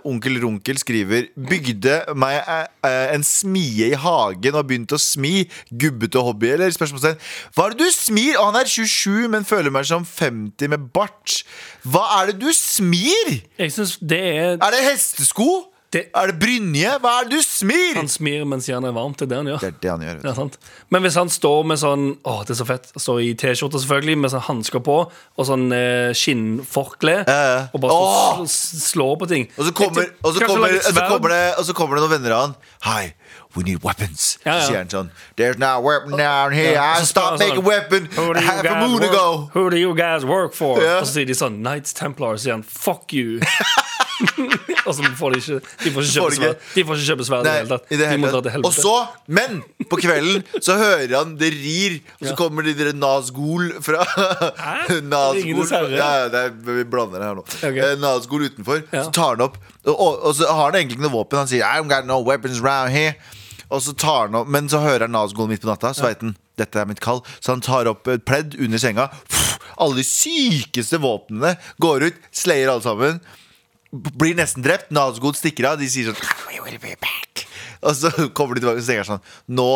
Onkel Runkel skriver Bygde meg en smie i hagen og begynte å smi. Gubbete hobby, eller? Spørsmålstegn. Hva er det du smir? Og han er 27, men føler meg som 50 med bart. Hva er det du smir? Jeg synes det er Er det hestesko? Det- Er det brynje? Hva er det du smir? Han smir mens jernet er varmt. Det er det han gjør. Det er det han gjør. du. Ja, sant. Men hvis han står med sånn Åh, det er så fett. Står i T-skjorte, selvfølgelig, med sånn hansker på og sånn eh, skinnforkle. Ja. Og bare står slår på ting. Og så kommer, og så kommer, og så kommer, det, og så kommer det noen venner av han. Hi, we need weapons. Ja, ja. Sier han sånn There's no weapon down here. Ja, I stopped making sånn, weapon half a moon work- ago. Who do you guys work for? Ja. Og så sier de sånn Knights Templars sier han fuck you. og så får de ikke De får ikke kjøpe de sverd. De får ikke kjøpe sverd i det hele tatt. det De hele tatt. helvete. Og så, men på kvelden så hører han det rir, og så Ja. kommer de der Nazgul fra? Nazgul? Ja, ja, det vi blander det her nå. Ok. Eh, Nazgul utenfor. Ja. Så tar han opp, og, og, så har han egentlig ikke noe våpen. Han sier I don't got no weapons around here. Og så tar han opp, Men så hører han Nazgul midt på natta, så vet han dette er mitt kall. Så han tar opp et pledd under senga. Pff, alle de sykeste våpnene går ut, slayer alle sammen blir nesten drept. Nazgod stikker av. De sier sånn We will be back. Og så kommer de tilbake og tenker sånn Nå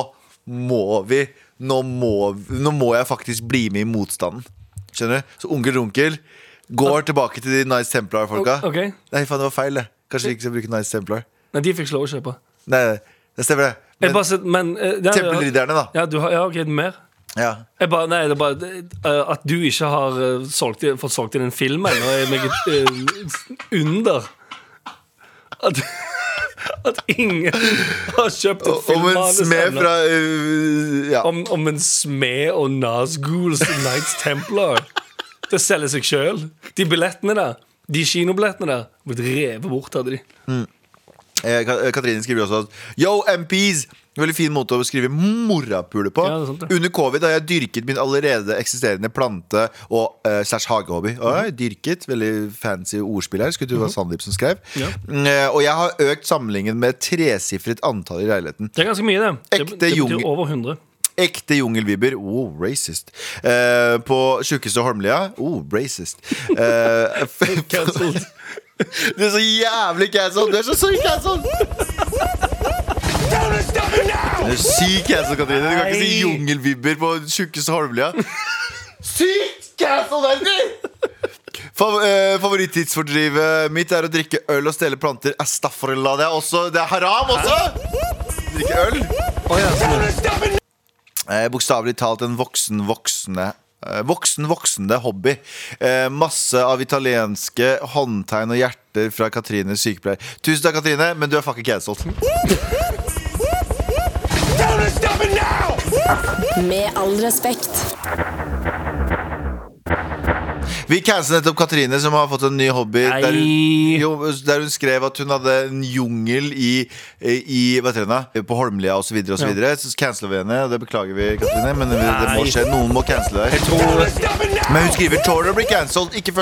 må vi Nå må, nå må jeg faktisk bli med i motstanden. Skjønner du? Så onkel Runkel går tilbake til de Nice Templar-folka. Okay. Nei, faen, det var feil, det. Kanskje vi ikke skal bruke Nice Templar. Nei, de fikk ikke lov å kjøpe. Nei, det stemmer, det. Men men, eh, ja, ja. Tempelridderne, da. Ja, du har, ja, ok, mer. Ja. Bare, nei, det er bare eh, At du ikke har eh, solgt, fått solgt inn en film ennå, er meg et eh, under. At, at ingen har kjøpt et Om en filmmanus ennå. uh, Ja. om, om en smed og Nazgools Knights Templar. Det selger seg sjøl. De billettene der, de kinobillettene der, blitt revet bort, hadde de. Ka- eh, Katrine skriver også at Yo, MPs! Veldig fin måte å skrive morapule på. Ja, det sant, det. Under covid har jeg dyrket min allerede eksisterende plante- og uh, slash hagehobby. Oi, dyrket, Veldig fancy ordspill her. Skulle tro det var Sandeep som skrev. Mhm. Ja. Mm, eh, og jeg har økt samlingen med et tresifret antall i leiligheten. Det er ganske mye, det. Det, Ekte det betyr over 100. Ekte jungelvibber. Oh, racist. Uh, på tjukkeste Holmlia. Oh, racist. Uh. du er så jævlig cancelled! Du er så sykt cancelled! Du er syk cancel, Katrine. Du kan ikke si jungelvibber på tjukkeste Holmlia. Sykt cancel, verden! Fav eh, Favorittidsfordrivet mitt er å drikke øl og stjele planter. Astaghfirullah. Det er også Det er haram også! Drikke øl. Eh, Bokstavelig talt en voksen voksne Voksen voksende hobby. Eh, masse av italienske håndtegn og hjerter fra Katrine sykepleier. Tusen takk, Katrine, men du er fucking cancelled. Med all respekt. Vi cancelet nettopp Katrine, som har fått en ny hobby. Der hun, jo, der hun skrev at hun hadde en jungel i, i hva heter det, på Holmlia osv. Så, videre, og så, videre. så canceler vi henne, og det beklager vi, Katrine. Men det, det må skje. Noen må cancele deg. Men hun skriver tåler å bli cancelled. Ikke,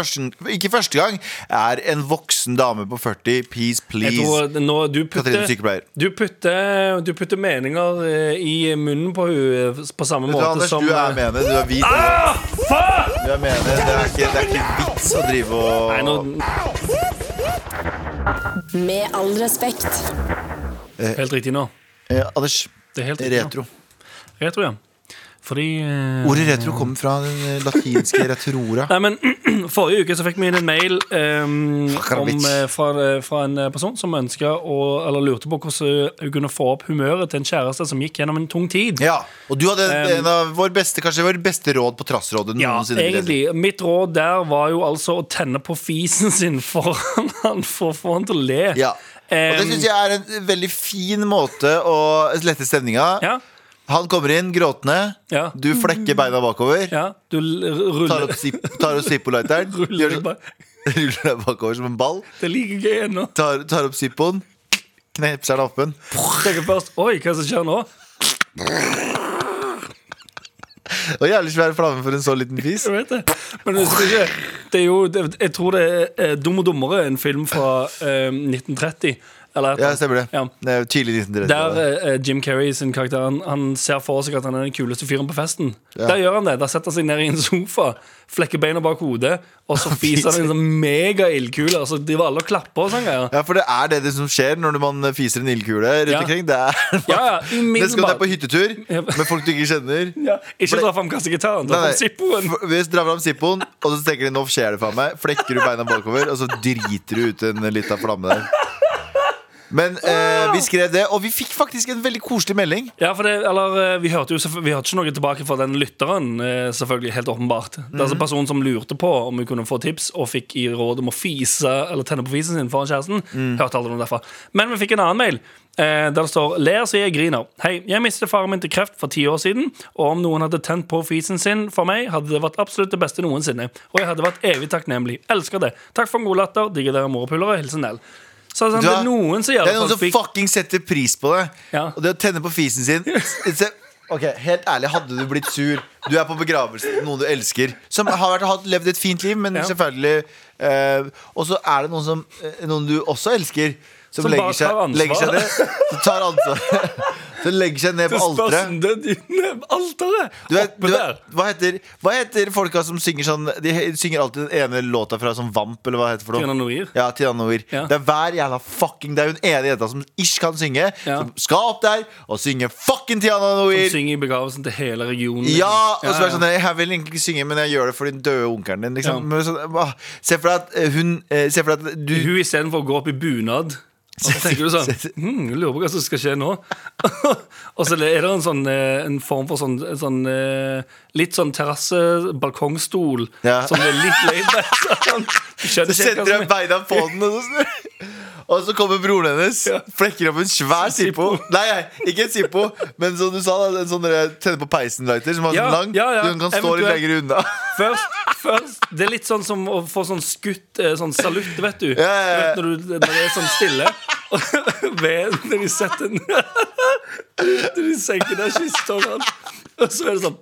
ikke første gang. Er en voksen dame på 40. Peace, please. tror nå, du Katrine putter, sykepleier. du putter, du putter meninger eh, i munnen på henne på samme måte Anders, som du er mener. Du er hvit. Ah, fuck! Du er med. Det er ikke, det er ikke vits å drive og Nei, nå, Med all respekt. Helt riktig nå. Eh, Anders, Det er helt riktig nå. retro. Retro, ja. Fordi eh, Ordet retro kommer fra den eh, latinske retrora. Nei, men Forrige uke så fikk vi inn en mail um, om, eh, fra, fra en person som ønska eller lurte på hvordan hun kunne få opp humøret til en kjæreste som gikk gjennom en tung tid. Ja, Og du hadde Um, en av vår beste, kanskje vår beste råd på Trassrådet Ja, noensinne. egentlig. Mitt råd der var jo altså å tenne på fisen sin foran han for å få han til å le. Ja. Og det Um, syns jeg er en veldig fin måte å lette stemninga. Ja, Han kommer inn gråtende. Ja. Du flekker beina bakover. ja. Du ruller, tar opp Zippo-lighteren. ruller deg sånn- Ruller deg bakover som en ball. Det er like gøy ennå. Tar, tar opp Zippoen. Knepser den åpen. Tenker først Oi, hva som skjer nå? Og jævlig svær flamme for en så liten fis. Jeg vet det. Men hvis du ikke Det er jo det, Jeg tror det er eh, Dum og dummere, en film fra eh, 1930. Eller Ja, stemmer det. Ja. det er tidlig 1930. Der uh, Jim Carrey sin karakter han, han ser for seg at han er den kuleste fyren på festen. Ja. Der gjør han det. Der setter han seg ned i en sofa, flekker beina bak hodet, og så fiser han en sånn mega-ildkule. Og så driver alle og klapper og sånn. Ja, for det er det, det som skjer når man fiser en ildkule rundt Ja. omkring. Det er Ja, ja, Neste gang du er på hyttetur med folk du ikke kjenner. Ja, ikke dra fram kassegitaren, dra fram Zippoen. Hvis du drar fram Zippoen, og så tenker de nå skjer det faen meg, flekker du beina bakover, og så driter du ut en lita flamme der. Men eh, vi skrev det, og vi fikk faktisk en veldig koselig melding. Ja, for det, eller eh, Vi hørte jo selvfø- Vi hørte ikke noe tilbake fra den lytteren, eh, selvfølgelig, helt åpenbart. Det er altså personen som lurte på om hun kunne få tips, og fikk i råd om å fise eller tenne på fisen sin foran kjæresten. Hørte aldri noe derfra. Men vi fikk en annen mail. Eh, der det står 'Ler så jeg griner'. Hei, jeg mistet faren min til kreft for ti år siden. Og om noen hadde tent på fisen sin for meg, hadde det vært absolutt det beste noensinne. Og jeg hadde vært evig takknemlig. Elsker det. Takk for en god latter. Digger dere morapulere. Hilsen Nell. Så det, sånn, det er noen som gjør Det er noen som fikk fucking setter pris på det. Ja. Og det å tenne på fisen sin Ok, Helt ærlig, hadde du blitt sur Du er på begravelse til noen du elsker, som har vært, levd et fint liv, men Ja. selvfølgelig eh, Og så er det noen, som, eh, noen du også elsker, som, Som legger, seg, legger seg ned. Tar ansvar. Som legger seg ned på alteret. Det er alteret! Oppe der. hva, heter, hva heter folka som synger sånn De synger alltid den ene låta fra sånn Vamp, eller hva heter for noe? Noir. Ja, Tina Noir. Ja. Det er hver jævla fucking Det er en ene jenta som ish kan synge, Ja. som skal opp der og synge fucking Tina Noir. Som synger i begravelsen til hele regionen. Ja, og så er det sånn Jeg vil egentlig ikke synge, men jeg gjør det for den døde onkelen din. Liksom. Men så, hva? Se for deg at eh, hun eh, Se for deg at du Hun istedenfor å gå opp i bunad. Og så tenker du sånn hm, Jeg lurer på hva som skal skje nå. og så er det en sånn eh, En form for sånn, en sånn eh, Litt sånn terrasse, balkongstol, Ja. som er litt laid back. Sånn. Du skjønner Så setter du beina på den, og så, og så kommer broren hennes, flekker opp en svær Zippo. Nei, ikke en Zippo, men som du sa, da, en sånn tenne på peisen-lighter som er Ja, sånn lang. ja, ja. Den kan stå litt lenger unna. Først, først Det er litt sånn som å få sånn skutt eh, Sånn salutt, vet du. Ja, ja, ja. Når, du når det er sånn stille. Ved, når de setter den Når de senker den kista, og så er det sånn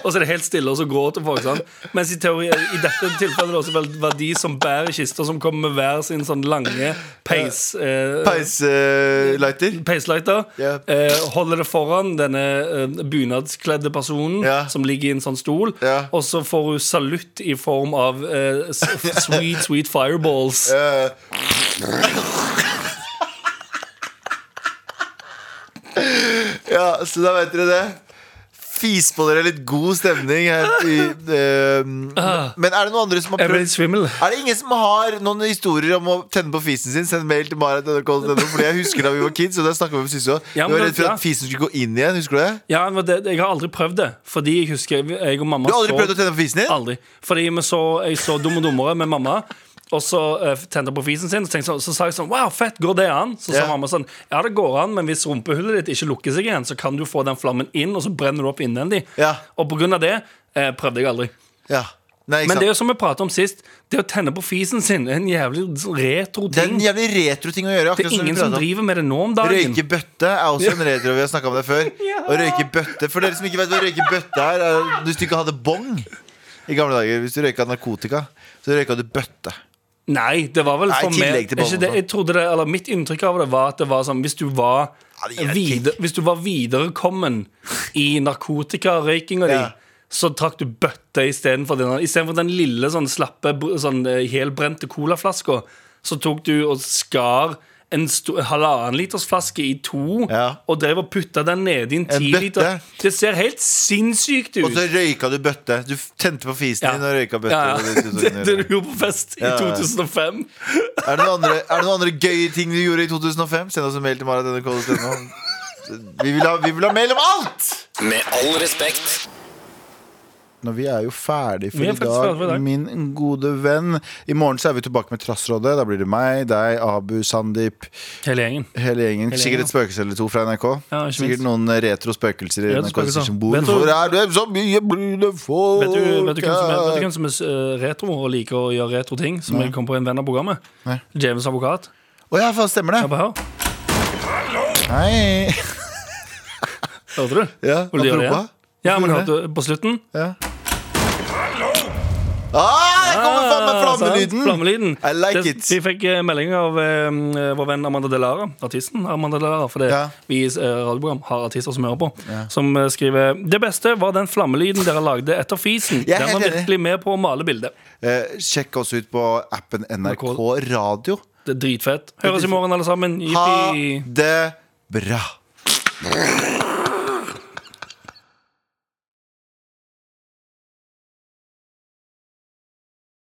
Og så er det helt stille, og så gråter folk. Sånn. Mens i, teori, i dette tilfellet da, så var- de som bærer kister, som kommer med hver sin sånn lange peis... Eh, Peis-lighter. Peislighter. Ja. Eh, holder det foran denne eh, bunadskledde personen yeah. som ligger i en sånn stol. yeah. Og så får hun salutt i form av eh, sweet, sweet fireballs. ja, så da vet dere det. Fis på dere litt god stemning her i uh, Men er det noen andre som har prøvd. Er det ingen som har noen historier om å tenne på fisen sin? Send mail til marit.nrk.no. Fordi jeg husker da vi var kids, og det snakka vi om også. Ja, Vi var redd for at fisen skulle gå inn igjen. Husker du det? Ja, men det, Jeg har aldri prøvd det. Fordi jeg husker jeg og mamma Du har aldri så prøvd å tenne på fisen din? Aldri. Fordi så, jeg så Dum og dummere med mamma. Og så uh, tente på fisen sin, og så, tenkte, så, så sa jeg sånn Wow, fett, går det an? Så sa Ja. mamma sånn Ja, det går an, men hvis rumpehullet ditt ikke lukker seg igjen, så kan du få den flammen inn, og så brenner du opp innvendig. Yeah. Og på grunn av det uh, prøvde jeg aldri. Yeah. Nei, Men det er jo som vi pratet om sist, det å tenne på fisen sin er en jævlig retro Det er ting. en jævlig retro ting å gjøre. Det er ingen som som, driver med det nå om dagen. Røyke bøtte er også en retro. Vi har snakket om det før. Ja. Å røyke bøtte For dere som ikke vet hva røyke bøtte er, er hvis du ikke hadde bong i gamle dager. Hvis du røyka narkotika, så røyka du bøtte. Nei, det var vel Nei, for meg det, jeg trodde det, eller Mitt inntrykk av det var at det var sånn Hvis du var, Ja, videre, hvis du var viderekommen i narkotikarøykinga di, så trakk du bøtte istedenfor den, for den lille, sånn slappe, sånn eh, helbrente colaflaska. Så tok du og skar en halvannen liters flaske i to Ja. og drev og putta den nedi en ti bøtte. liter. Det ser helt sinnssykt ut. Og så røyka du bøtte. Du f- tente på fisen Ja. din og røyka bøtte. ja, ja. det- det- du gjorde på fest i Ja, ja. 2005. Er det noen andre, er det noen andre gøye ting du gjorde i 2005? Send oss en mail til marat.nrk.no. Vi vil ha, vi vil ha mail om alt! Med all respekt. Nå, vi er jo ferdig for i dag, for dag. min gode venn. I morgen så er vi tilbake med Trassrådet. Da blir det meg, deg, Abu, Sandeep, Hele gjengen. hele gjengen. Sikkert et spøkelse eller to fra NRK. Ja, Sikkert noen retro spøkelser i NRK. Som bor. Hvor er det så mye brune folk? Vet du, vet du hvem som er, vet du hvem som er eh, retro og liker å gjøre retro ting? Som jeg kom på en venn av programmet? Nei. Djevelens advokat. Å ja, faen, stemmer det. bare. Hei. Hørte du? Ja, Vil du gjøre det? Ja, men hørte du på slutten? Ja. Ah, jeg kommer faen med Ah, flammelyden! Flammelyden. I like Det- it. Vi fikk eh, melding av eh, vår venn Amanda Delara, artisten Amanda Delara, fordi Ja. vi i eh, radioprogram har artister som hører på, som eh, skriver Det beste var den flammelyden dere lagde etter fisen. Jeg er Den var enig. virkelig med på å male bildet. Eh, sjekk oss ut på appen NRK Radio. Det er dritfett. Høres i morgen, alle sammen. Ha det bra.